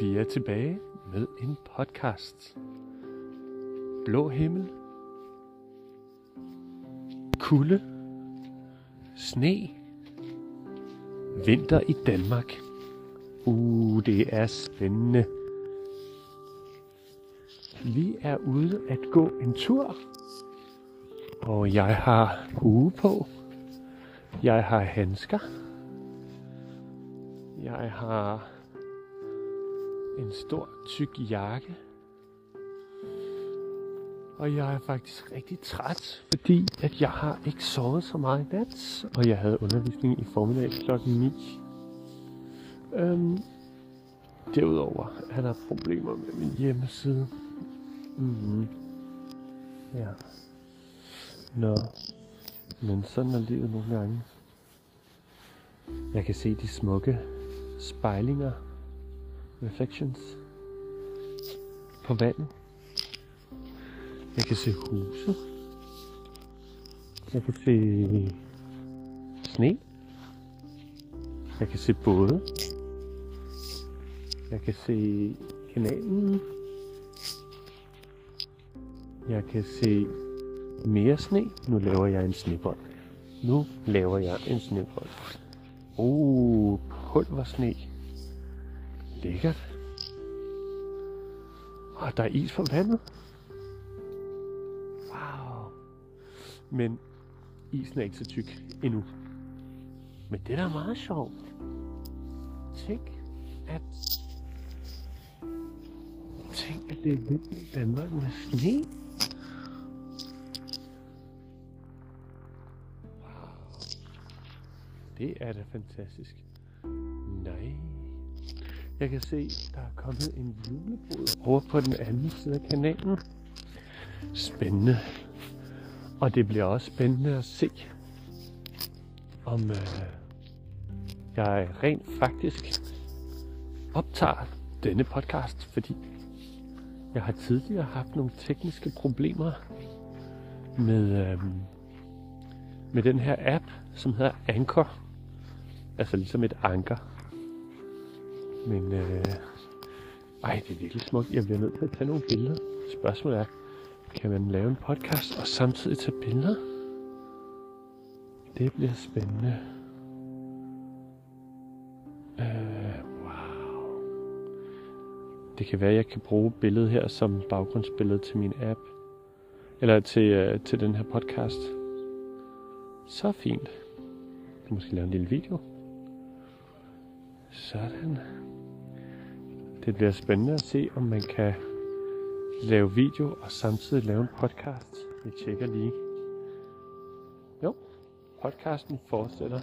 Vi er tilbage med en podcast. Blå himmel. Kulde. Sne. Vinter i Danmark. Uh, det er spændende. Vi er ude at gå en tur. Og jeg har hue på. Jeg har handsker. Jeg har en stor, tyk jakke. Og jeg er faktisk rigtig træt, fordi at jeg har ikke sovet så meget i nat. Og jeg havde undervisning i formiddag klokken 9. Øhm, derudover er der problemer med min hjemmeside. Mm-hmm. Ja. Nå. Men sådan er livet nogle gange. Jeg kan se de smukke spejlinger reflections på vandet. Jeg kan se huse. Jeg kan se sne. Jeg kan se både. Jeg kan se kanalen. Jeg kan se mere sne. Nu laver jeg en snebold. Nu laver jeg en snebold. Uh, oh, pulversne. Lækkert. Og der er is på vandet. Wow. Men isen er ikke så tyk endnu. Men det der er meget sjovt. Tænk, at Tænk, at det er lidt i Danmark med sne. Wow. Det er da fantastisk. Jeg kan se, der er kommet en julebod over på den anden side af kanalen. Spændende. Og det bliver også spændende at se, om øh, jeg rent faktisk optager denne podcast, fordi jeg har tidligere haft nogle tekniske problemer med, øh, med den her app, som hedder Anchor. Altså ligesom et anker. Men øh, ej, det er virkelig smukt. Jeg bliver nødt til at tage nogle billeder. Spørgsmålet er, kan man lave en podcast og samtidig tage billeder? Det bliver spændende. Øh, wow. Det kan være, at jeg kan bruge billedet her som baggrundsbillede til min app. Eller til, øh, til den her podcast. Så fint. Jeg kan måske lave en lille video. Sådan. Det bliver spændende at se, om man kan lave video og samtidig lave en podcast. Vi tjekker lige. Jo, podcasten fortsætter.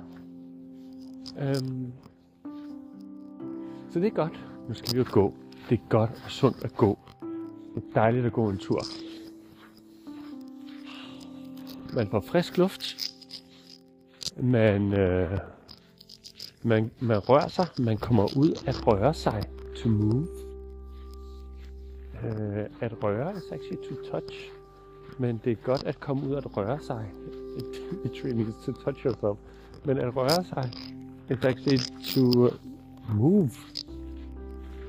Øhm. Så det er godt. Nu skal vi jo gå. Det er godt og sundt at gå. Det er dejligt at gå en tur. Man får frisk luft. Man, øh, man, man rører sig. Man kommer ud at røre sig. To move. Uh, at røre is actually to touch. Men det er godt at komme ud at røre sig. It really means to touch yourself. Men at røre sig is actually to move.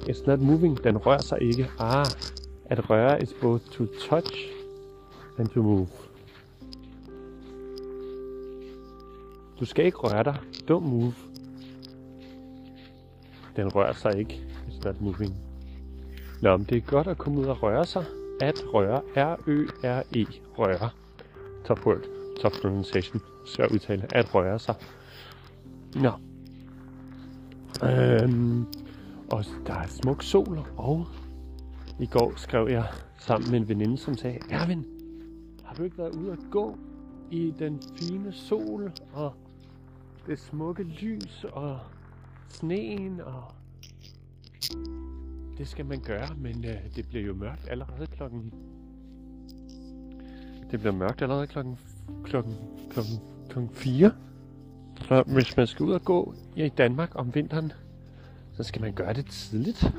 It's not moving. Den rører sig ikke. Ah, at røre is both to touch and to move. Du skal ikke røre dig. Don't move. Den rører sig ikke. It's not moving. Nå, men det er godt at komme ud og røre sig. At røre. R-Ø-R-E. Røre. Top word. Top pronunciation. Svær udtale. At røre sig. Nå. Øhm, og der er smuk sol. Og i går skrev jeg sammen med en veninde, som sagde, Erwin, har du ikke været ude at gå i den fine sol og det smukke lys og sneen og det skal man gøre, men øh, det bliver jo mørkt allerede klokken... Det bliver mørkt allerede klokken, klokken, klokken, klokken 4. Så hvis man skal ud og gå i Danmark om vinteren, så skal man gøre det tidligt,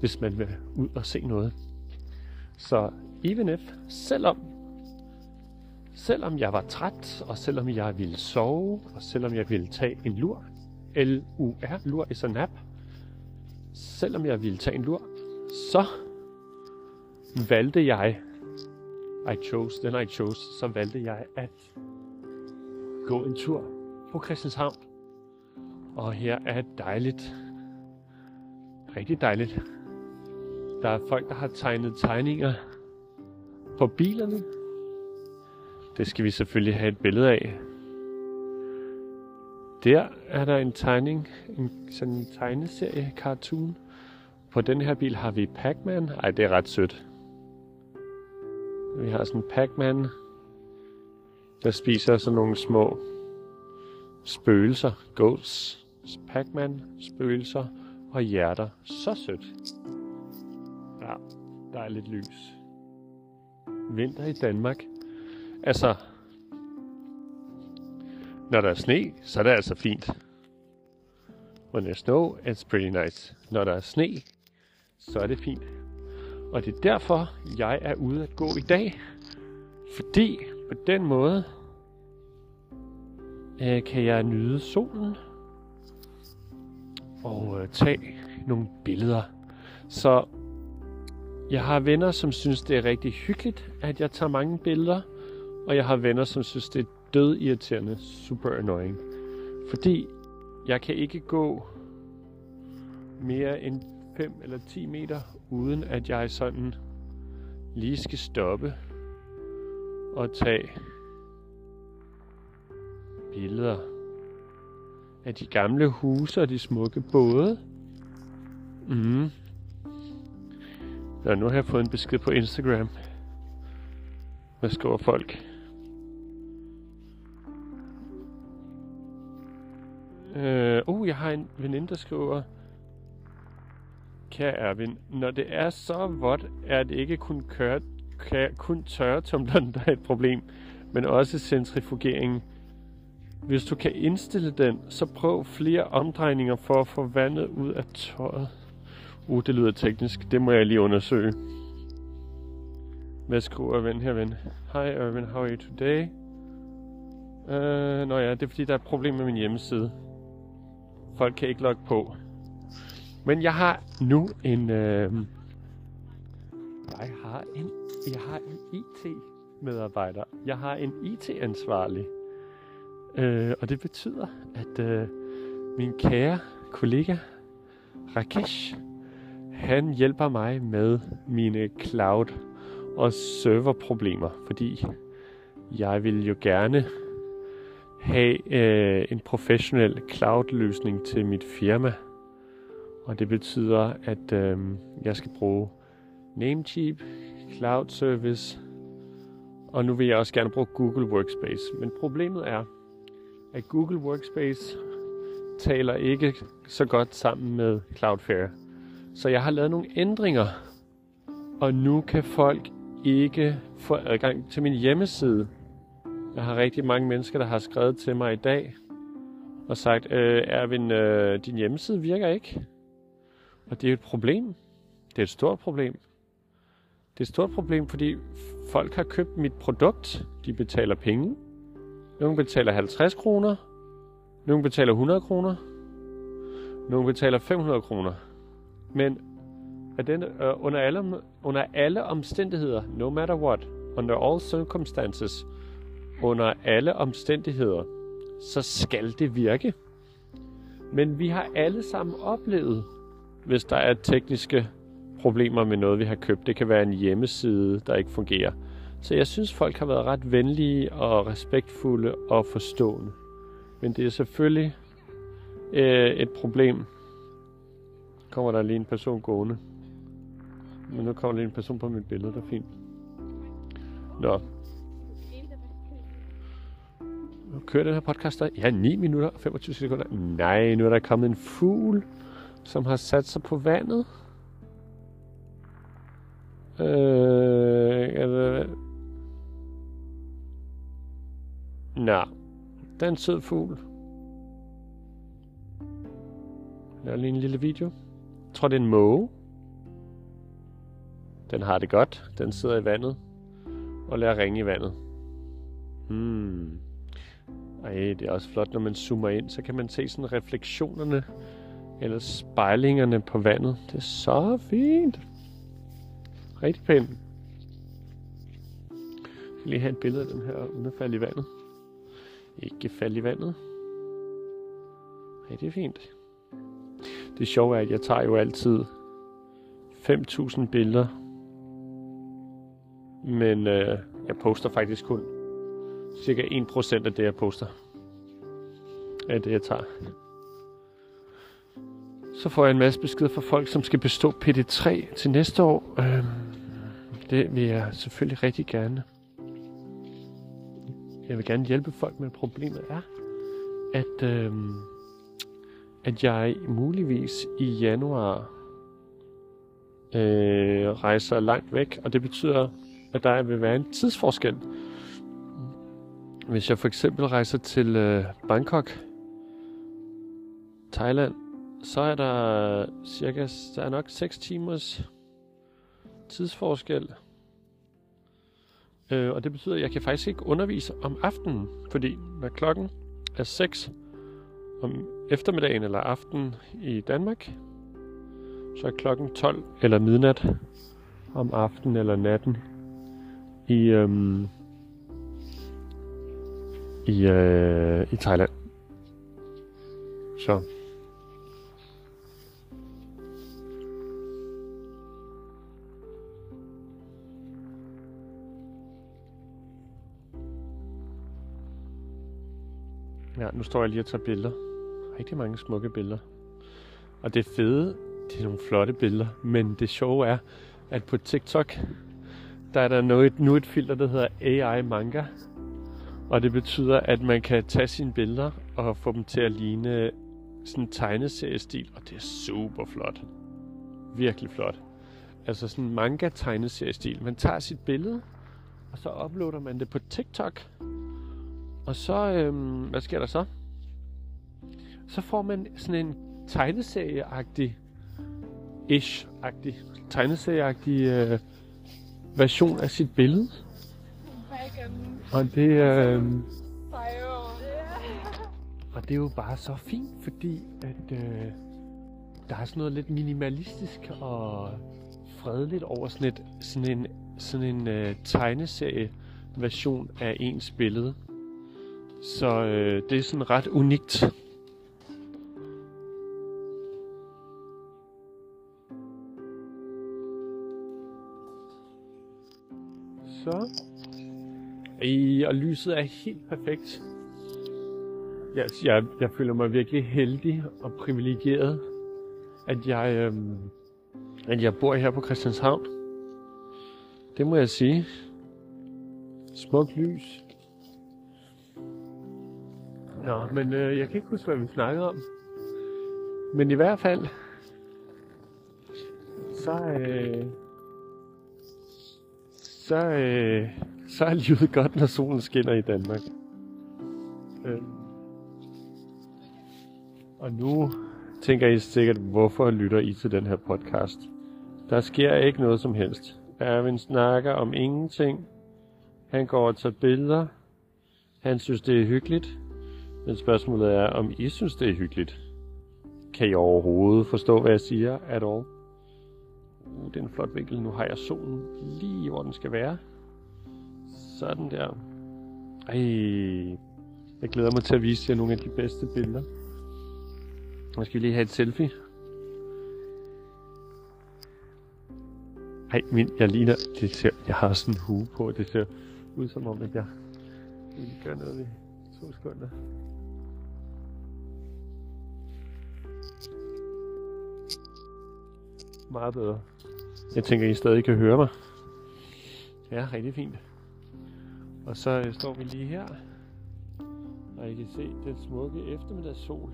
hvis man vil ud og se noget. Så even if, selvom, selvom jeg var træt, og selvom jeg ville sove, og selvom jeg ville tage en lur, L-U-R, lur is a nap, selvom jeg ville tage en lur, så valgte jeg, I chose, den I chose, så valgte jeg at gå en tur på Christianshavn. Og her er dejligt. Rigtig dejligt. Der er folk, der har tegnet tegninger på bilerne. Det skal vi selvfølgelig have et billede af. Der er der en tegning, en sådan en tegneserie, cartoon. På den her bil har vi Pac-Man. Ej, det er ret sødt. Vi har sådan en Pac-Man, der spiser sådan nogle små spøgelser, ghosts, Pac-Man, spøgelser og hjerter. Så sødt. Ja, der er lidt lys. Vinter i Danmark. Altså, når der er sne, så er det altså fint. When there's snow, it's pretty nice. Når der er sne, så er det fint. Og det er derfor, jeg er ude at gå i dag. Fordi på den måde øh, kan jeg nyde solen og øh, tage nogle billeder. Så jeg har venner, som synes, det er rigtig hyggeligt, at jeg tager mange billeder. Og jeg har venner, som synes, det er død irriterende, super annoying. Fordi jeg kan ikke gå mere end 5 eller 10 meter, uden at jeg sådan lige skal stoppe og tage billeder af de gamle huse og de smukke både. Mm. Nå, nu har jeg fået en besked på Instagram. Hvad skriver folk? Øh, uh, jeg har en veninde, der skriver, Kære Erwin, når det er så vådt, er det ikke kun, køre, kun tørretumleren, der er et problem, men også centrifugeringen. Hvis du kan indstille den, så prøv flere omdrejninger for at få vandet ud af tøjet. Uh, det lyder teknisk. Det må jeg lige undersøge. Hvad skriver ven her, ven? Hej Erwin, how are you today? Uh, nå ja, det er fordi, der er et problem med min hjemmeside. Folk kan ikke logge på. Men jeg har nu en... Øh, jeg har en, jeg har en IT-medarbejder. Jeg har en IT-ansvarlig. Øh, og det betyder, at øh, min kære kollega Rakesh, han hjælper mig med mine cloud og serverproblemer, fordi jeg vil jo gerne have øh, en professionel cloud-løsning til mit firma. Og det betyder, at øh, jeg skal bruge Namecheap, Cloud Service, og nu vil jeg også gerne bruge Google Workspace. Men problemet er, at Google Workspace taler ikke så godt sammen med Cloudflare. Så jeg har lavet nogle ændringer, og nu kan folk ikke få adgang til min hjemmeside. Jeg har rigtig mange mennesker, der har skrevet til mig i dag og sagt, øh, Erwin, øh, din hjemmeside virker ikke. Og det er et problem. Det er et stort problem. Det er et stort problem, fordi folk har købt mit produkt. De betaler penge. Nogle betaler 50 kroner. Nogle betaler 100 kroner. Nogle betaler 500 kroner. Men at den, uh, under, alle, under alle omstændigheder, no matter what, under all circumstances, under alle omstændigheder, så skal det virke. Men vi har alle sammen oplevet, hvis der er tekniske problemer med noget, vi har købt. Det kan være en hjemmeside, der ikke fungerer. Så jeg synes, folk har været ret venlige og respektfulde og forstående. Men det er selvfølgelig øh, et problem. Kommer der lige en person gående. Men nu kommer lige en person på mit billede, der er fint. Nå. Nu kører den her podcast der. Ja, 9 minutter og 25 sekunder. Nej, nu er der kommet en fugl som har sat sig på vandet. Øh, det... Nå, den er en sød fugl. Jeg lige en lille video. Jeg tror, det er en måge. Den har det godt. Den sidder i vandet og lader ringe i vandet. Hmm. Ej, det er også flot, når man zoomer ind, så kan man se sådan refleksionerne Eller spejlingerne på vandet. Det er så fint. Rigtig pænt. Jeg skal lige have et billede af den her, uden at falde i vandet. Ikke falde i vandet. Rigtig fint. Det sjove er, at jeg tager jo altid 5.000 billeder. Men øh, jeg poster faktisk kun cirka 1% af det, jeg poster. Af det, jeg tager. Så får jeg en masse besked fra folk, som skal bestå PD3 til næste år. Øh, det vil jeg selvfølgelig rigtig gerne. Jeg vil gerne hjælpe folk, men problemet er, at, øh, at jeg muligvis i januar øh, rejser langt væk, og det betyder, at der vil være en tidsforskel. Hvis jeg for eksempel rejser til øh, Bangkok, Thailand, så er der cirka, der er nok 6 timers tidsforskel. Øh, og det betyder, at jeg kan faktisk ikke undervise om aftenen, fordi når klokken er 6 om eftermiddagen eller aftenen i Danmark, så er klokken 12 eller midnat om aftenen eller natten i, øhm, i, øh, i Thailand. Så. Ja, nu står jeg lige og tager billeder. Rigtig mange smukke billeder. Og det fede, det er nogle flotte billeder, men det sjove er, at på TikTok, der er der nu et, nu et filter, der hedder AI Manga. Og det betyder, at man kan tage sine billeder og få dem til at ligne sådan en tegneseriestil, og det er super flot. Virkelig flot. Altså sådan en manga-tegneseriestil. Man tager sit billede, og så uploader man det på TikTok. Og så, øhm, hvad sker der så? Så får man sådan en tegneserieagtig ish-agtig, tegneserieagtig øh, version af sit billede. Og det, øh, og det er jo bare så fint, fordi at øh, der er sådan noget lidt minimalistisk og fredeligt over sådan, et, sådan en, sådan en øh, tegneserie version af ens billede. Så øh, det er sådan ret unikt. Så. I, og lyset er helt perfekt. Jeg, jeg, jeg føler mig virkelig heldig og privilegeret, at jeg, øhm, at jeg bor her på Christianshavn. Det må jeg sige. Smukt lys. Nå, men øh, jeg kan ikke huske, hvad vi snakkede om. Men i hvert fald, så, øh, så, øh, så er livet godt, når solen skinner i Danmark. Øh. Og nu tænker I sikkert, hvorfor lytter I til den her podcast? Der sker ikke noget som helst. Erwin snakker om ingenting. Han går og tager billeder. Han synes, det er hyggeligt. Men spørgsmålet er, om I synes, det er hyggeligt. Kan I overhovedet forstå, hvad jeg siger at all? Uh, det er en flot vinkel. Nu har jeg solen lige, hvor den skal være. Sådan der. Ej, jeg glæder mig til at vise jer nogle af de bedste billeder. Nu skal vi lige have et selfie. Ej, min, jeg ligner, det ser, jeg har sådan en hue på, det ser ud som om, at jeg vil gøre noget i to sekunder. Meget bedre. Jeg tænker, I stadig kan høre mig. Ja, rigtig fint. Og så øh, står vi lige her. Og I kan se den smukke eftermiddagssol.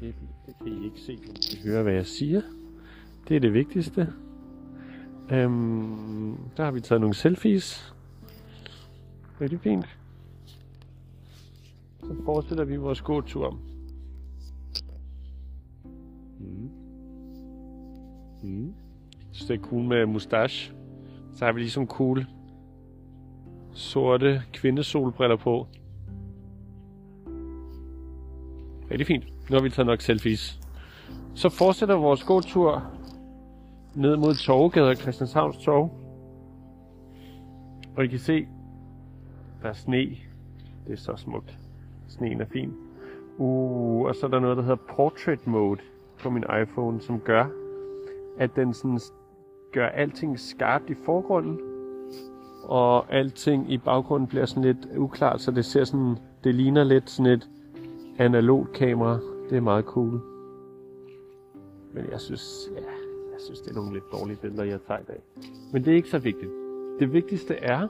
Det, det kan I ikke se, men I kan høre, hvad jeg siger. Det er det vigtigste. Øhm, der har vi taget nogle selfies. Rigtig fint. Så fortsætter vi vores gåtur. Mm. Mm. Så det er cool med mustache. Så har vi ligesom cool sorte kvindesolbriller på. Rigtig fint. Nu har vi taget nok selfies. Så fortsætter vores gåtur ned mod Torvegade og Christianshavns Torv. Og I kan se, der er sne. Det er så smukt. Sneen er fin. Uh, og så er der noget, der hedder Portrait Mode på min iPhone, som gør, at den sådan gør alting skarpt i forgrunden, og alting i baggrunden bliver sådan lidt uklart, så det ser sådan, det ligner lidt sådan et analogt kamera. Det er meget cool. Men jeg synes, ja, jeg synes, det er nogle lidt dårlige billeder, jeg tager i dag. Men det er ikke så vigtigt. Det vigtigste er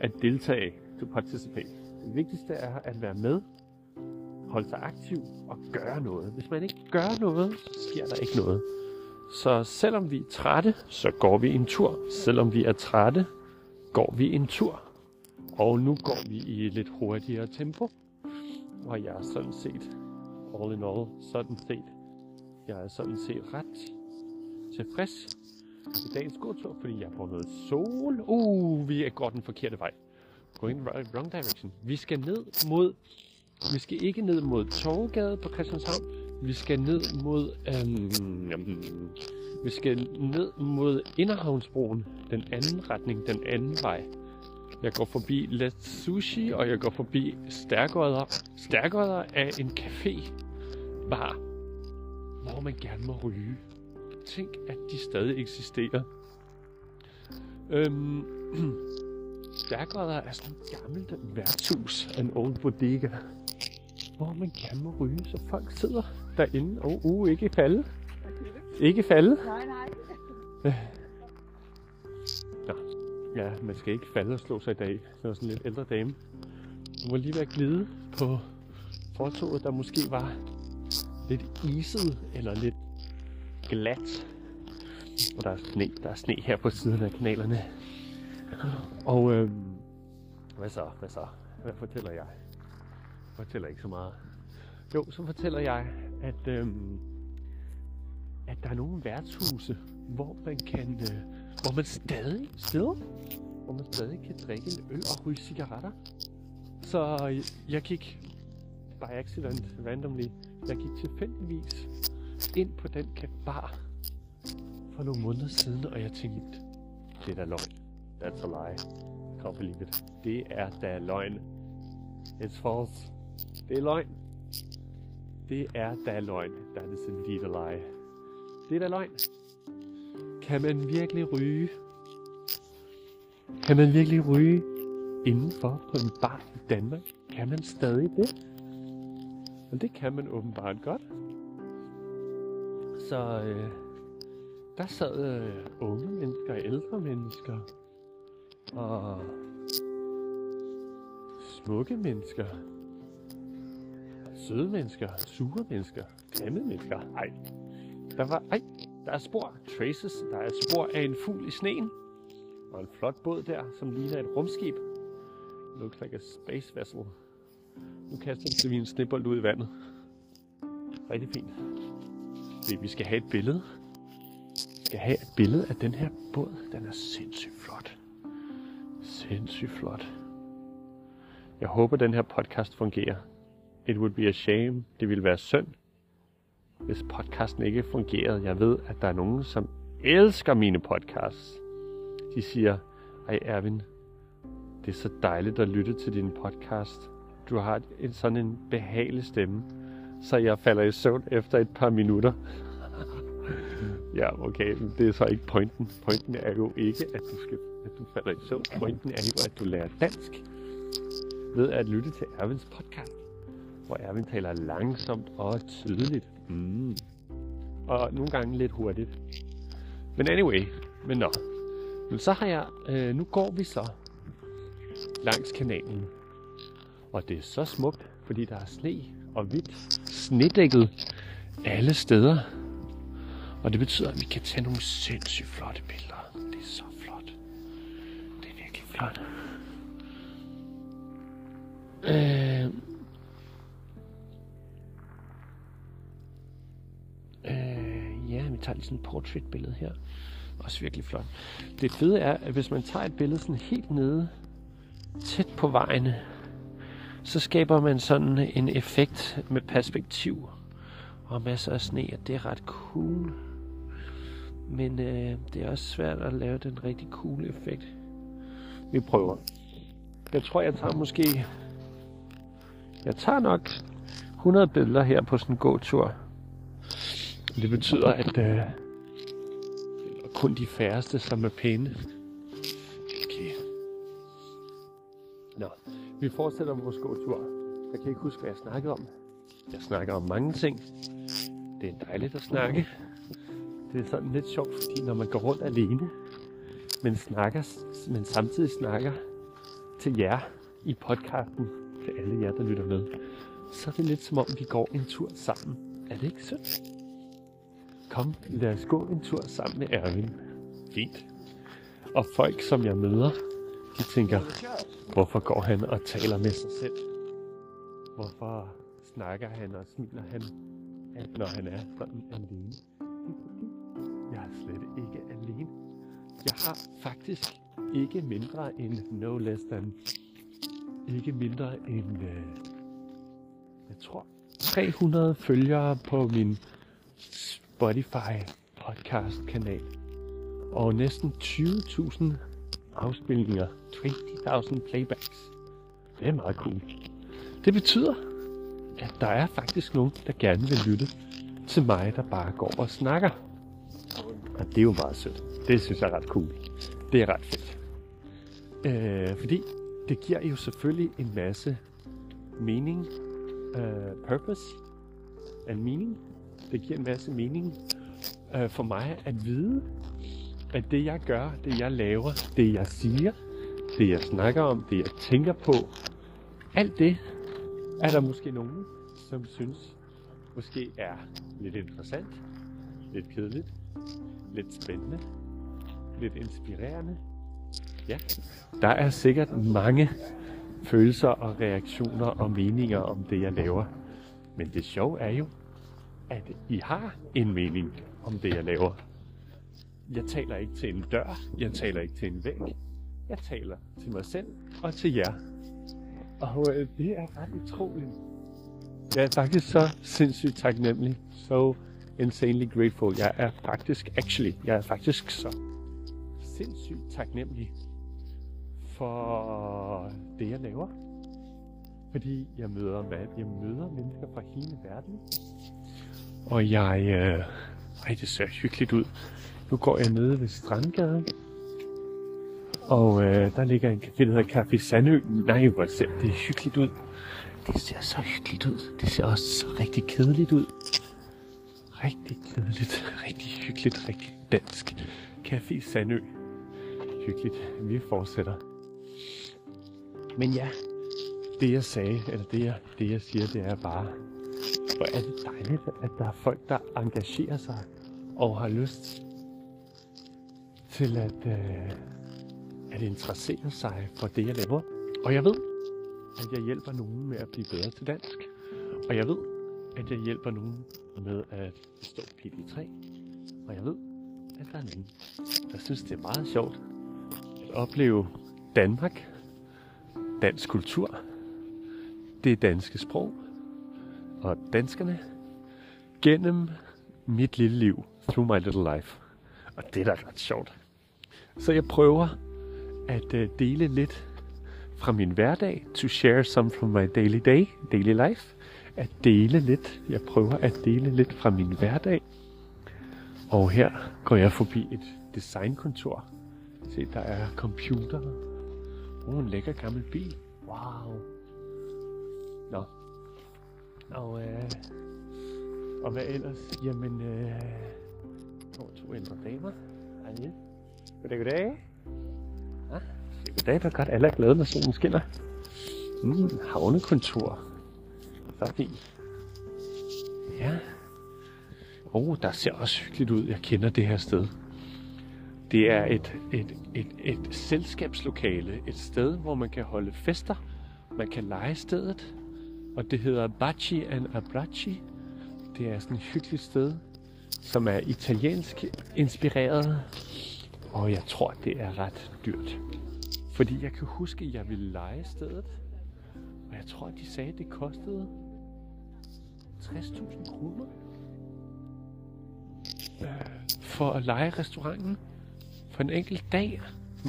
at deltage, to participate. Det vigtigste er at være med, holde sig aktiv og gøre noget. Hvis man ikke gør noget, så sker der ikke noget. Så selvom vi er trætte, så går vi en tur. Selvom vi er trætte, går vi en tur. Og nu går vi i et lidt hurtigere tempo. Og jeg er sådan set, all in all, sådan set, jeg er sådan set ret tilfreds i dagens gåtur, fordi jeg får noget sol. Uh, vi er godt den forkerte vej. Going wrong direction. Vi skal ned mod, vi skal ikke ned mod Torvegade på Christianshavn. Vi skal ned mod, øhm, vi skal ned mod Inderhavnsbroen, den anden retning, den anden vej. Jeg går forbi Let Sushi, og jeg går forbi Stærkodder. Stærkodder er en café, bar, hvor man gerne må ryge. Tænk, at de stadig eksisterer. Øhm, Stærkodder er sådan et gammelt værtshus af en old bodega, hvor man gerne må ryge, så folk sidder derinde og uh, ikke falde. Ikke falde. Nej, nej. Nå. Ja, man skal ikke falde og slå sig i dag. Det var sådan en lidt ældre dame. Hun var lige ved at glide på fortoget, der måske var lidt iset eller lidt glat. Og der er sne, der er sne her på siden af kanalerne. Og øhm, hvad så, hvad så? Hvad fortæller jeg? Jeg fortæller ikke så meget. Jo, så fortæller jeg, at, øhm, at der er nogle værtshuse, hvor man kan, øh, hvor man stadig, sidder, hvor man stadig kan drikke en øl og ryge cigaretter. Så jeg, jeg gik, by accident, randomly, jeg gik tilfældigvis ind på den bar for nogle måneder siden, og jeg tænkte, det er da løgn. That's a lie. Can't believe it. Det er da løgn. It's false. Det er løgn. Det er da løgn. That is indeed a lie. Det er da løgn. Kan man virkelig ryge? Kan man virkelig ryge indenfor på en bar i Danmark? Kan man stadig det? Og det kan man åbenbart godt. Så øh, der sad øh, unge mennesker, ældre mennesker og smukke mennesker, søde mennesker, sure mennesker, grimme mennesker. Ej, der var, ej, der er spor, traces, der er spor af en fugl i sneen, og en flot båd der, som ligner et rumskib. Looks like a space vessel. Nu kaster vi en snibbold ud i vandet. Rigtig fint. Vi skal have et billede. Vi skal have et billede af den her båd. Den er sindssygt flot. Sindssygt flot. Jeg håber, den her podcast fungerer. It would be a shame. Det ville være synd, hvis podcasten ikke fungerede. Jeg ved, at der er nogen, som elsker mine podcasts. De siger, ej Erwin, det er så dejligt at lytte til din podcast. Du har en sådan en behagelig stemme, så jeg falder i søvn efter et par minutter. ja, okay, men det er så ikke pointen. Pointen er jo ikke, at du, skal, at du falder i søvn. Pointen er jo, at du lærer dansk ved at lytte til Ervins podcast, hvor Ervin taler langsomt og tydeligt. Mm. Og nogle gange lidt hurtigt. Men anyway, men nå. Men så har jeg, øh, nu går vi så langs kanalen. Og det er så smukt, fordi der er sne og hvidt snedækket alle steder. Og det betyder, at vi kan tage nogle sindssygt flotte billeder. Det er så flot. Det er virkelig flot. Øh, tager lige sådan et portrait-billede her. Også virkelig flot. Det fede er, at hvis man tager et billede sådan helt nede, tæt på vejene, så skaber man sådan en effekt med perspektiv. og masser af sne, og det er ret cool. Men øh, det er også svært at lave den rigtig cool effekt. Vi prøver. Jeg tror, jeg tager måske... Jeg tager nok 100 billeder her på sådan en gåtur. Det betyder, at øh, kun de færreste, som er pæne. Okay. Nå, vi fortsætter vores gåtur. Jeg kan ikke huske, hvad jeg snakkede om. Jeg snakker om mange ting. Det er dejligt at snakke. Det er sådan lidt sjovt, fordi når man går rundt alene, men, snakker, men samtidig snakker til jer i podcasten, til alle jer, der lytter med, så er det lidt som om, vi går en tur sammen. Er det ikke sødt? Kom, lad os gå en tur sammen med Erwin. Fint. Og folk, som jeg møder, de tænker, hvorfor går han og taler med sig selv? Hvorfor snakker han og smiler han, når han er sådan alene? Jeg er slet ikke alene. Jeg har faktisk ikke mindre end no less than ikke mindre end øh, jeg tror 300 følgere på min Spotify podcast kanal. Og næsten 20.000 afspilninger 20.000 playbacks. Det er meget cool. Det betyder at der er faktisk nogen der gerne vil lytte til mig der bare går og snakker. Og det er jo meget sødt. Det synes jeg er ret cool. Det er ret fedt. Øh, fordi det giver jo selvfølgelig en masse mening, uh, purpose and meaning. Det giver en masse mening øh, for mig at vide, at det jeg gør, det jeg laver, det jeg siger, det jeg snakker om, det jeg tænker på, alt det er der måske nogen, som synes måske er lidt interessant, lidt kedeligt, lidt spændende, lidt inspirerende, Ja, der er sikkert mange følelser og reaktioner og meninger om det, jeg laver. Men det sjove er jo, at I har en mening om det, jeg laver. Jeg taler ikke til en dør, jeg taler ikke til en væg. Jeg taler til mig selv og til jer. Og øh, det er ret utroligt. Jeg er faktisk så sindssygt taknemmelig. So insanely grateful. Jeg er faktisk, actually, jeg er faktisk så sindssygt taknemmelig for det, jeg laver. Fordi jeg møder, jeg møder mennesker fra hele verden. Og jeg... Øh, ej, det ser hyggeligt ud. Nu går jeg nede ved Strandgaden. Og øh, der ligger en café, der hedder Café Sandø. Nej, hvor ser det hyggeligt ud. Det ser så hyggeligt ud. Det ser også så rigtig kedeligt ud. Rigtig kedeligt, rigtig hyggeligt, rigtig dansk. Café Sandø. Hyggeligt. Vi fortsætter. Men ja, det jeg sagde, eller det jeg, det jeg siger, det er bare, hvor er det dejligt, at der er folk, der engagerer sig og har lyst til at, øh, at interessere sig for det, jeg laver. Og jeg ved, at jeg hjælper nogen med at blive bedre til dansk. Og jeg ved, at jeg hjælper nogen med at stå PD3. Og jeg ved, at der er nogen, der synes, det er meget sjovt at opleve Danmark dansk kultur, det danske sprog og danskerne gennem mit lille liv, through my little life. Og det er da ret sjovt. Så jeg prøver at øh, dele lidt fra min hverdag, to share some from my daily day, daily life. At dele lidt, jeg prøver at dele lidt fra min hverdag. Og her går jeg forbi et designkontor. Se, der er computer Uh, en lækker gammel bil. Wow. Og, øh, og hvad ellers? Jamen, øh, to, to ældre damer. Hej. Goddag, goddag. Ja, goddag, hvor godt alle er glade, når solen skinner. Mm, havnekontor. Så fint. Ja. Oh, der ser også hyggeligt ud. Jeg kender det her sted. Det er et, et, et, et selskabslokale, et sted, hvor man kan holde fester, man kan lege stedet, og det hedder Baci and Abracci. Det er sådan et hyggeligt sted, som er italiensk inspireret, og jeg tror, det er ret dyrt. Fordi jeg kan huske, at jeg ville lege stedet, og jeg tror, at de sagde, at det kostede 60.000 kroner. Øh, for at lege restauranten for en enkelt dag.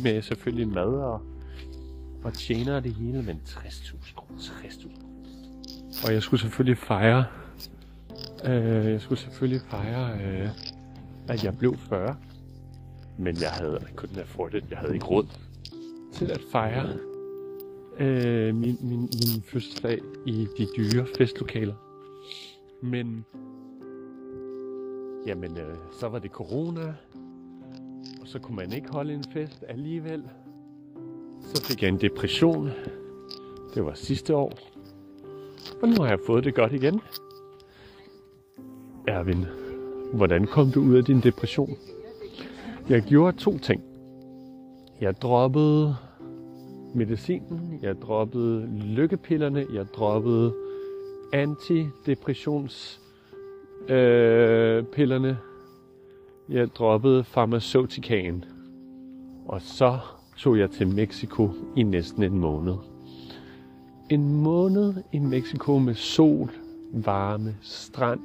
Med selvfølgelig mad og, og tjener det hele, men 60.000 kroner, 60.000 og jeg skulle selvfølgelig fejre, øh, jeg skulle selvfølgelig fejre, øh, at jeg blev 40. Men jeg havde kun afforded, jeg havde ikke råd til at fejre øh, min, min, min fødselsdag i de dyre festlokaler. Men jamen, øh, så var det corona, og så kunne man ikke holde en fest alligevel. Så fik jeg en depression. Det var sidste år. Og nu har jeg fået det godt igen. Erwin, hvordan kom du ud af din depression? Jeg gjorde to ting. Jeg droppede medicinen, jeg droppede lykkepillerne, jeg droppede antidepressionspillerne, øh, jeg droppede farmaceutikaen. Og så tog jeg til Mexico i næsten en måned. En måned i Mexico med sol, varme, strand,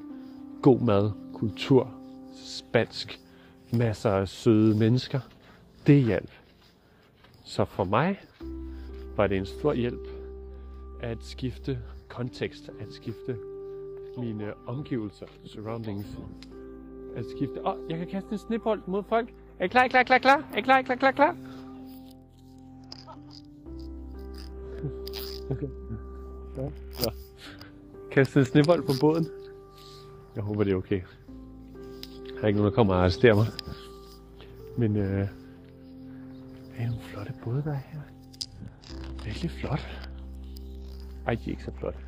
god mad, kultur, spansk, masser af søde mennesker. Det hjalp. Så for mig var det en stor hjælp at skifte kontekst, at skifte mine omgivelser, surroundings. At skifte... Åh, oh, jeg kan kaste en snebold mod folk. Er I klar, er I klar, klar, klar? Er I klar, klar, klar, klar? Okay. Ja. ja. Kaste en snebold på båden. Jeg håber, det er okay. Der er ikke nogen, der kommer og arresterer mig. Men øh, det er nogle flotte både, der er her. Virkelig flot. Ej, de er ikke så flotte.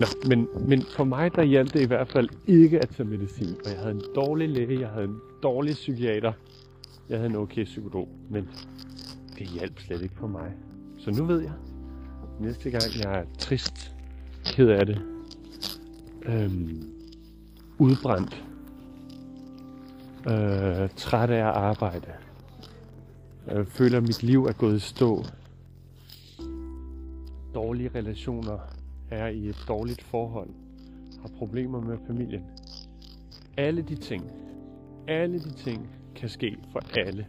Nå, men, men for mig der hjalp det i hvert fald ikke at tage medicin. Og jeg havde en dårlig læge, jeg havde en dårlig psykiater, jeg havde en okay psykolog, men det hjalp slet ikke på mig. Så nu ved jeg, næste gang jeg er trist, ked af det, øhm, udbrændt, øh, træt af at arbejde, øh, føler at mit liv er gået i stå, dårlige relationer, er i et dårligt forhold, har problemer med familien. Alle de ting, alle de ting kan ske for alle.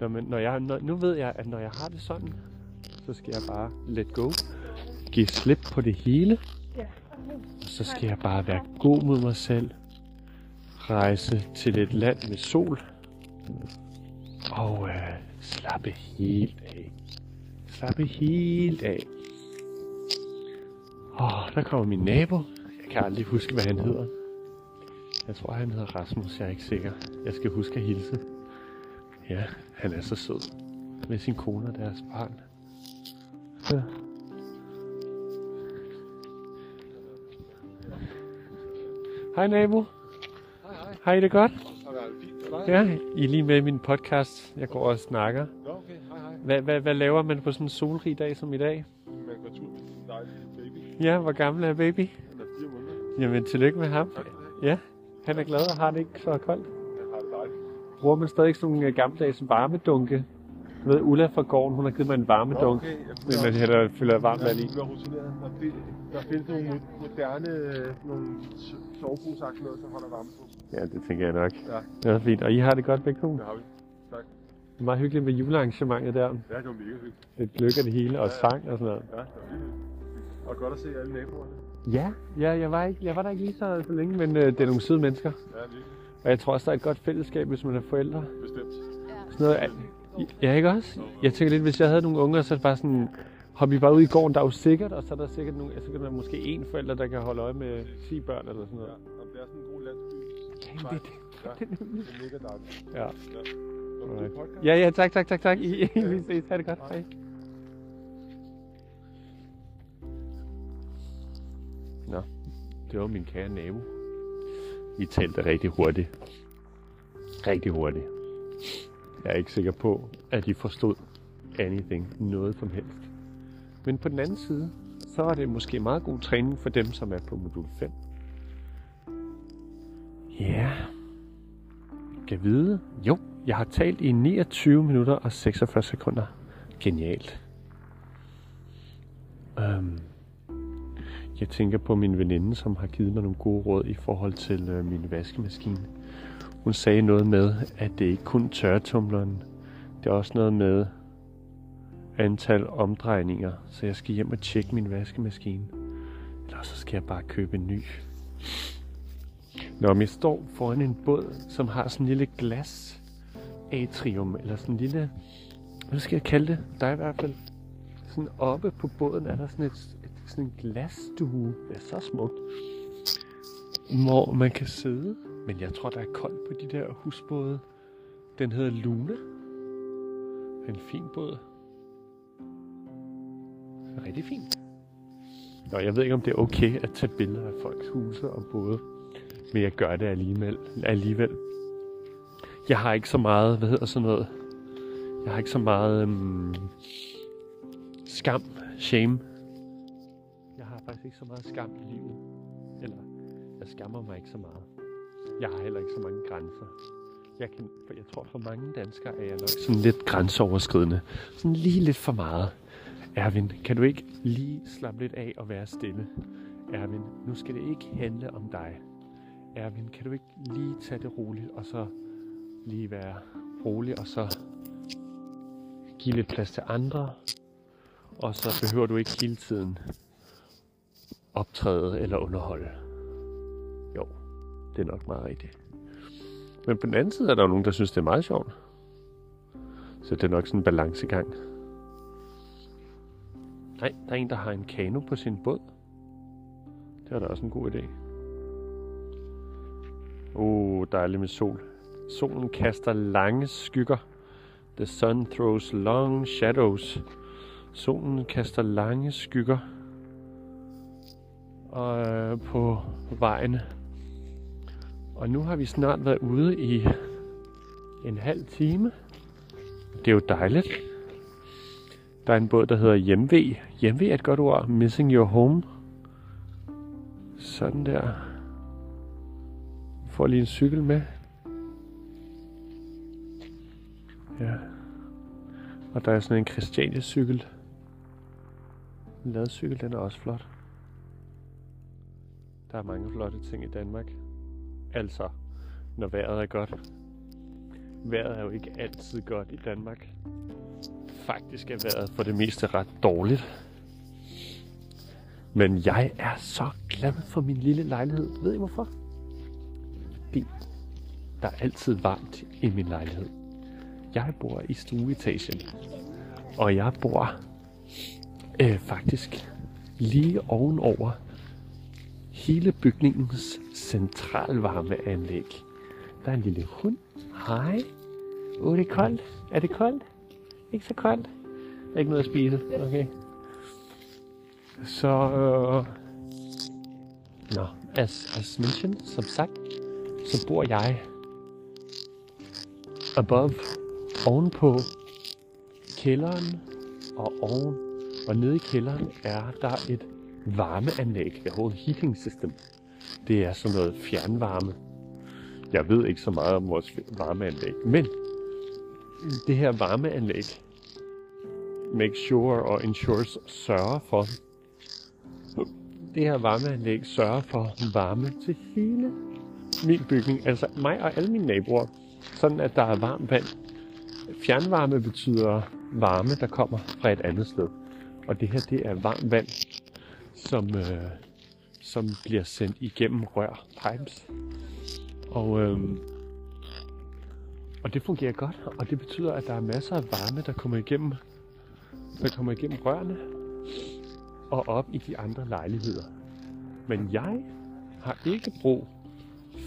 Når, man, når jeg, når, nu ved jeg, at når jeg har det sådan, så skal jeg bare let go, give slip på det hele, og så skal jeg bare være god mod mig selv, rejse til et land med sol, og øh, slappe helt af. Slappe helt af. Åh, oh, der kommer min nabo. Jeg kan aldrig huske, hvad han hedder. Jeg tror, han hedder Rasmus. Jeg er ikke sikker. Jeg skal huske at hilse. Ja, han er så sød. Med sin kone og deres barn. Ja. Hej nabo. Hej, hej. Har I det godt? Ja, I er lige med i min podcast. Jeg går og snakker. Okay. Hej, hej. Hvad, hvad, hvad laver man på sådan en solrig dag som i dag? Man går tur med sin dejlige baby. Ja, hvor gammel er baby? Han er fire måneder. Jamen, tillykke med ham. Tak. Ja, han er glad og har det ikke så koldt. Han har det dejligt. Bruger man stadig sådan nogle gammeldags varmedunke? Du ved, Ulla fra gården, hun har givet mig en varmedunk. Okay, jeg Men man hælder, fylder varmt vand i. Jeg er. Der, der findes nogle mo- moderne øh, nogle soveposagtige noget, som holder varme på. Ja, det tænker jeg nok. Ja, Det er fint. Og I har det godt begge to? det har vi. Tak. Det er meget hyggeligt med julearrangementet der. Ja, det var mega hyggeligt. Lidt gløk og det hele, og sang og sådan noget. Ja, det var hyggeligt. Og godt at se alle naboerne. Ja, ja jeg, var ikke, jeg var der ikke lige så, så længe, men øh, det er nogle søde mennesker. Ja, virkelig. Og jeg tror også, der er et godt fællesskab, hvis man er forældre. Bestemt. Sådan noget, ja, ikke også? Jeg tænker lidt, hvis jeg havde nogle unger, så er det bare sådan, hop I bare ud i gården, der er jo sikkert, og så er der sikkert nogle, så kan der måske en forælder, der kan holde øje med 10 børn eller sådan Ja, noget. og det er sådan en god landsby. Det, det, Ja, det, det, det er mega dejligt. ja. Ja. Det ja, ja, tak, tak, tak, tak. I, I, vi ses. Ha' det godt. Hej. Nå, det var min kære nabo. I talte rigtig hurtigt. Rigtig hurtigt. Jeg er ikke sikker på, at de forstod anything, noget som helst. Men på den anden side, så er det måske meget god træning for dem, som er på modul 5. Ja, kan vide. Jo, jeg har talt i 29 minutter og 46 sekunder. Genialt. Øhm, jeg tænker på min veninde, som har givet mig nogle gode råd i forhold til øh, min vaskemaskine. Hun sagde noget med, at det ikke kun tørretumleren. Det er også noget med antal omdrejninger, så jeg skal hjem og tjekke min vaskemaskine. Eller så skal jeg bare købe en ny. Når jeg står foran en båd, som har sådan en lille glas atrium, eller sådan en lille, hvad skal jeg kalde det? Der er i hvert fald sådan oppe på båden, er der sådan et, et sådan en glasstue. Det er så smukt. Hvor man kan sidde. Men jeg tror, der er koldt på de der husbåde. Den hedder Luna. En fin båd. Rigtig fint. Nå, jeg ved ikke, om det er okay at tage billeder af folks huse og både. Men jeg gør det alligevel. alligevel. Jeg har ikke så meget, hvad hedder sådan noget? Jeg har ikke så meget um, skam, shame. Jeg har faktisk ikke så meget skam i livet. Eller, jeg skammer mig ikke så meget. Jeg har heller ikke så mange grænser. Jeg, kan, for jeg tror, for mange danskere er jeg nok sådan lidt grænseoverskridende. Sådan lige lidt for meget. Erwin, kan du ikke lige slappe lidt af og være stille? Erwin, nu skal det ikke handle om dig. Erwin, kan du ikke lige tage det roligt, og så lige være rolig, og så give lidt plads til andre, og så behøver du ikke hele tiden optræde eller underholde. Det er nok meget rigtigt. Men på den anden side er der jo nogen, der synes, det er meget sjovt. Så det er nok sådan en balancegang. Nej, der er en, der har en kano på sin båd. Det var da også en god idé. Oh, dejligt med sol. Solen kaster lange skygger. The sun throws long shadows. Solen kaster lange skygger og, øh, på vejen og nu har vi snart været ude i en halv time. Det er jo dejligt. Der er en båd, der hedder Hjemve. Hjemve er et godt ord. Missing your home. Sådan der. Får lige en cykel med. Ja. Og der er sådan en Christiania cykel. En ladcykel, den er også flot. Der er mange flotte ting i Danmark. Altså, når vejret er godt. Vejret er jo ikke altid godt i Danmark. Faktisk er vejret for det meste ret dårligt. Men jeg er så glad for min lille lejlighed. Ved I hvorfor? Fordi der er altid varmt i min lejlighed. Jeg bor i stueetagen. Og jeg bor øh, faktisk lige ovenover hele bygningens centralvarmeanlæg. Der er en lille hund. Hej. Åh, oh, det er koldt. Er det koldt? Ikke så koldt? Ikke noget at spise? Okay. Så, øh... Nå, as, as mentioned, som sagt, så bor jeg above, ovenpå kælderen, og oven, og nede i kælderen er der et varmeanlæg, et whole heating system. Det er sådan noget fjernvarme. Jeg ved ikke så meget om vores varmeanlæg, men det her varmeanlæg make sure og ensures sørger for det her varmeanlæg sørger for varme til hele min bygning, altså mig og alle mine naboer, sådan at der er varmt vand. Fjernvarme betyder varme, der kommer fra et andet sted. Og det her, det er varmt vand, som, øh, som bliver sendt igennem rør, pipes. Og, øh, og det fungerer godt, og det betyder, at der er masser af varme, der kommer igennem, der kommer igennem rørene og op i de andre lejligheder. Men jeg har ikke brug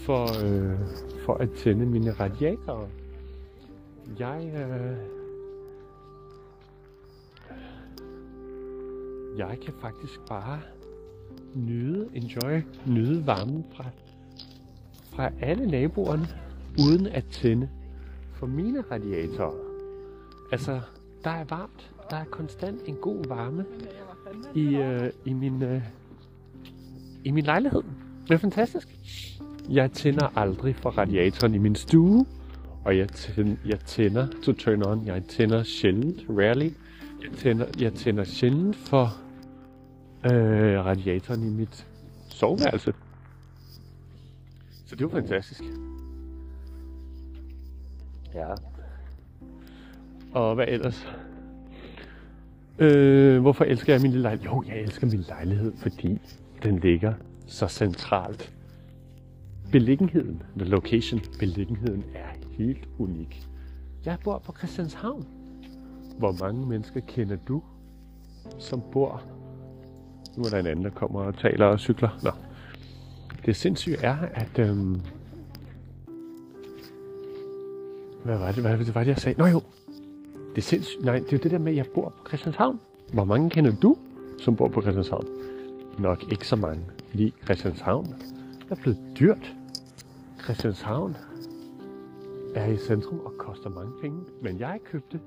for, øh, for at tænde mine radiatorer. Jeg, øh, jeg kan faktisk bare nyde, enjoy, nyde varmen fra, fra alle naboerne, uden at tænde for mine radiatorer. Altså, der er varmt. Der er konstant en god varme i, øh, i, min, øh, i min lejlighed. Det er fantastisk. Jeg tænder aldrig for radiatoren i min stue, og jeg tænder, jeg tænder to turn on. Jeg tænder sjældent, rarely. Jeg tænder, jeg tænder sjældent for øh, radiatoren i mit soveværelse. Så det var fantastisk. Ja. Og hvad ellers? Øh, hvorfor elsker jeg min lille lejlighed? Jo, jeg elsker min lejlighed, fordi den ligger så centralt. Beliggenheden, the location, beliggenheden er helt unik. Jeg bor på Christianshavn. Hvor mange mennesker kender du, som bor... Nu er der en anden, der kommer og taler og cykler. Nå. Det sindssyge er, at... Øhm, hvad var det, hvad var det, jeg sagde? Nå jo, det er sindssygt. Nej, det er jo det der med, at jeg bor på Christianshavn. Hvor mange kender du, som bor på Christianshavn? Nok ikke så mange, fordi Christianshavn er blevet dyrt. Christianshavn er i centrum og koster mange penge. Men jeg købte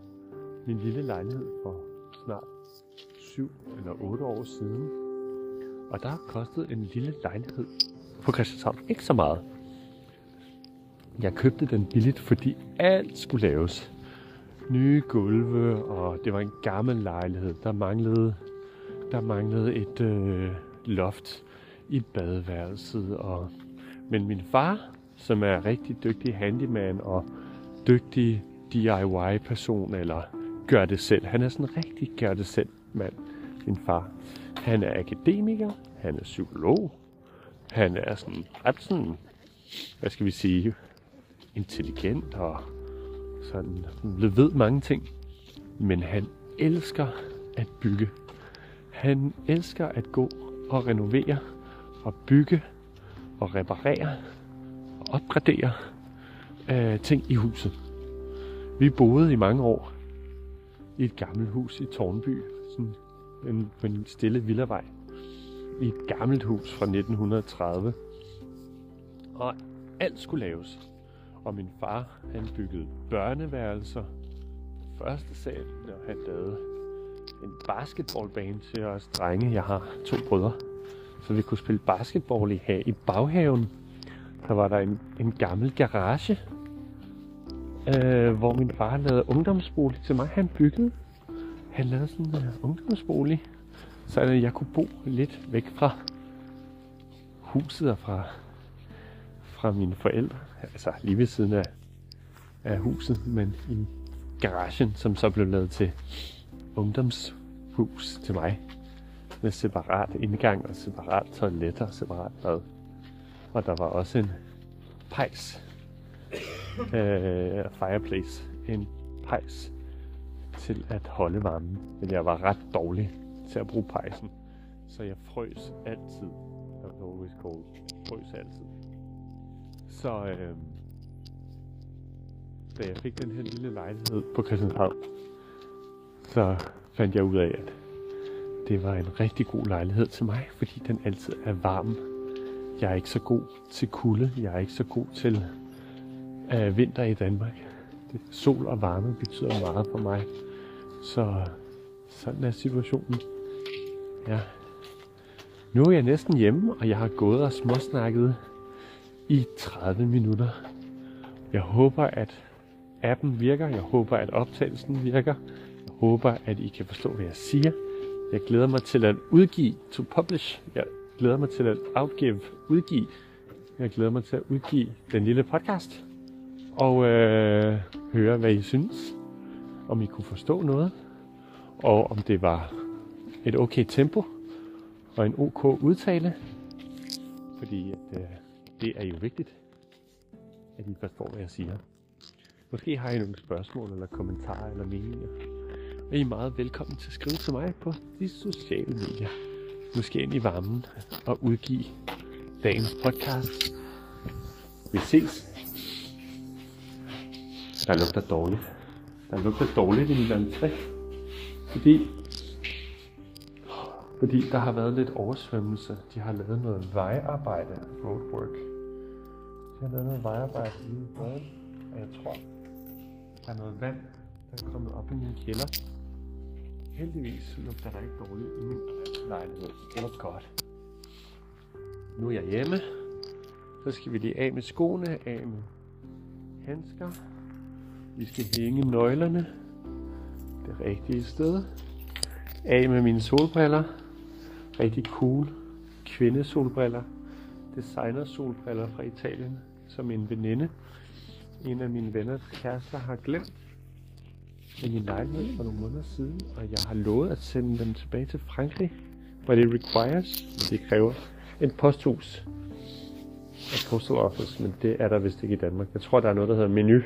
min lille lejlighed for snart 7 eller 8 år siden. Og der har kostet en lille lejlighed på Christianshavn ikke så meget. Jeg købte den billigt, fordi alt skulle laves. Nye gulve, og det var en gammel lejlighed. Der manglede, der manglede et øh, loft i badeværelset. Og... Men min far, som er rigtig dygtig handyman og dygtig DIY-person, eller gør det selv. Han er sådan en rigtig gør det selv mand, min far. Han er akademiker, han er psykolog, han er sådan ret sådan, hvad skal vi sige, intelligent og sådan ved mange ting. Men han elsker at bygge. Han elsker at gå og renovere og bygge og reparere og opgradere øh, ting i huset. Vi boede i mange år i et gammelt hus i Tornby, sådan en, på en stille villavej. I et gammelt hus fra 1930. Og alt skulle laves. Og min far, han byggede børneværelser. Første sal, og han lavede en basketballbane til os drenge. Jeg har to brødre. Så vi kunne spille basketball i, i baghaven. Der var der en, en gammel garage, øh, hvor min far lavede ungdomsbolig til mig. Han byggede. Han lavede sådan en uh, ungdomsbolig, så jeg kunne bo lidt væk fra huset og fra, fra mine forældre. Altså lige ved siden af, af huset, men i garagen, som så blev lavet til ungdomshus til mig. Med separat indgang og separat toilet og separat bad. Og der var også en pejs øh, fireplace, en pejs til at holde varmen. Men jeg var ret dårlig til at bruge pejsen, så jeg frøs altid. I was always cold. Jeg frøs altid. Så øh, da jeg fik den her lille lejlighed på Christianshavn, så fandt jeg ud af, at det var en rigtig god lejlighed til mig, fordi den altid er varm. Jeg er ikke så god til kulde. Jeg er ikke så god til øh, vinter i Danmark. Det, sol og varme betyder meget for mig. Så sådan er situationen. Ja. Nu er jeg næsten hjemme, og jeg har gået og småsnakket i 30 minutter. Jeg håber, at appen virker. Jeg håber, at optagelsen virker. Jeg håber, at I kan forstå, hvad jeg siger. Jeg glæder mig til at udgive, to publish. Jeg glæder mig til at outgive, udgive. Jeg glæder mig til at udgive den lille podcast og øh, høre, hvad I synes. Om I kunne forstå noget, og om det var et okay tempo og en ok udtale. Fordi at, øh, det er jo vigtigt, at I forstår, hvad jeg siger. Måske har I nogle spørgsmål eller kommentarer eller meninger. Og I er meget velkommen til at skrive til mig på de sociale medier. Måske ind i varmen og udgive dagens podcast. Vi ses. Der lugter dårligt. Der lugter dårligt i min entré. Fordi, fordi der har været lidt oversvømmelse. De har lavet noget vejarbejde, roadwork. De har lavet noget vejarbejde i min. Og jeg tror, der er noget vand, der er kommet op i min kælder. Heldigvis lugter der ikke dårligt i min lejlighed. Det var godt. Nu er jeg hjemme. Så skal vi lige af med skoene, af med handsker. Vi skal hænge nøglerne det rigtige sted. Af med mine solbriller. Rigtig cool kvindesolbriller. Designer solbriller fra Italien, som en veninde en af mine venners kærester har glemt i min lejlighed for nogle måneder siden, og jeg har lovet at sende dem tilbage til Frankrig, hvor det requires, det kræver et posthus. Et postal office, men det er der vist ikke i Danmark. Jeg tror, der er noget, der hedder menu.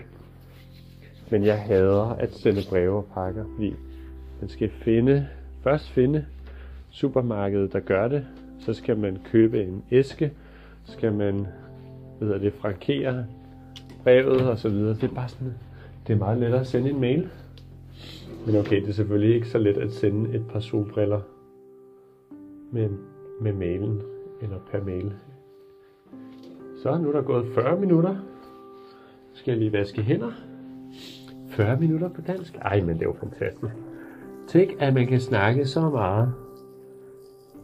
Men jeg hader at sende breve og pakker, fordi man skal finde, først finde supermarkedet, der gør det. Så skal man købe en æske. Så skal man, hvad hedder det, frankere brevet og så videre. Det er bare sådan, det er meget lettere at sende en mail. Men okay, det er selvfølgelig ikke så let at sende et par solbriller med, med mailen, eller per mail. Så nu er der gået 40 minutter. Så skal jeg lige vaske hænder. 40 minutter på dansk. Ej, men det er jo fantastisk. Tænk, at man kan snakke så meget.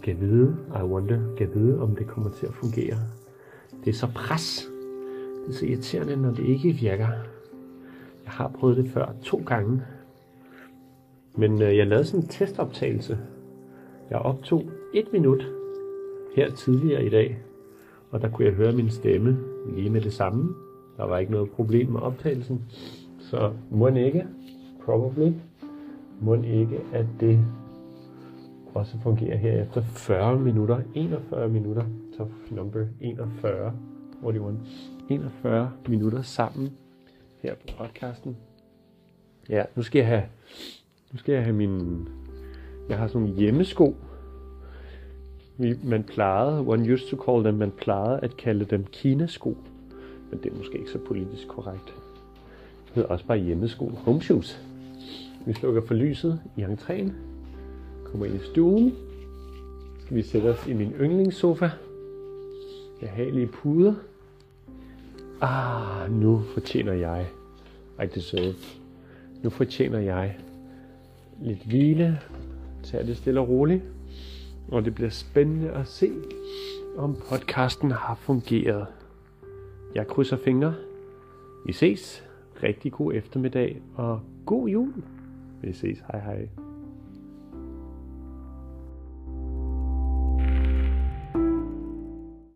Kan vide, I wonder, kan vide, om det kommer til at fungere. Det er så pres. Det er så irriterende, når det ikke virker. Jeg har prøvet det før to gange. Men øh, jeg lavede sådan en testoptagelse. Jeg optog et minut her tidligere i dag, og der kunne jeg høre min stemme lige med det samme. Der var ikke noget problem med optagelsen. Så må ikke, probably, må ikke, at det også fungerer her efter 40 minutter, 41 minutter, top number 41, 41, 41 minutter sammen her på podcasten. Ja, nu skal jeg have, nu skal jeg have min, jeg har sådan nogle hjemmesko. Vi, man plejede, one used to call them, man plejede at kalde dem kinasko. Men det er måske ikke så politisk korrekt. Hedder også bare hjemmesko, home shoes. Vi slukker for lyset i entréen. Kommer ind i stuen. Skal vi sætte os i min yndlingssofa. Behagelige puder. Ah, nu fortjener jeg. ej det så Nu fortjener jeg lidt hvile. Tag det stille og roligt. Og det bliver spændende at se, om podcasten har fungeret. Jeg krydser fingre. Vi ses. Rigtig god eftermiddag og god jul. Vi ses. Hej hej.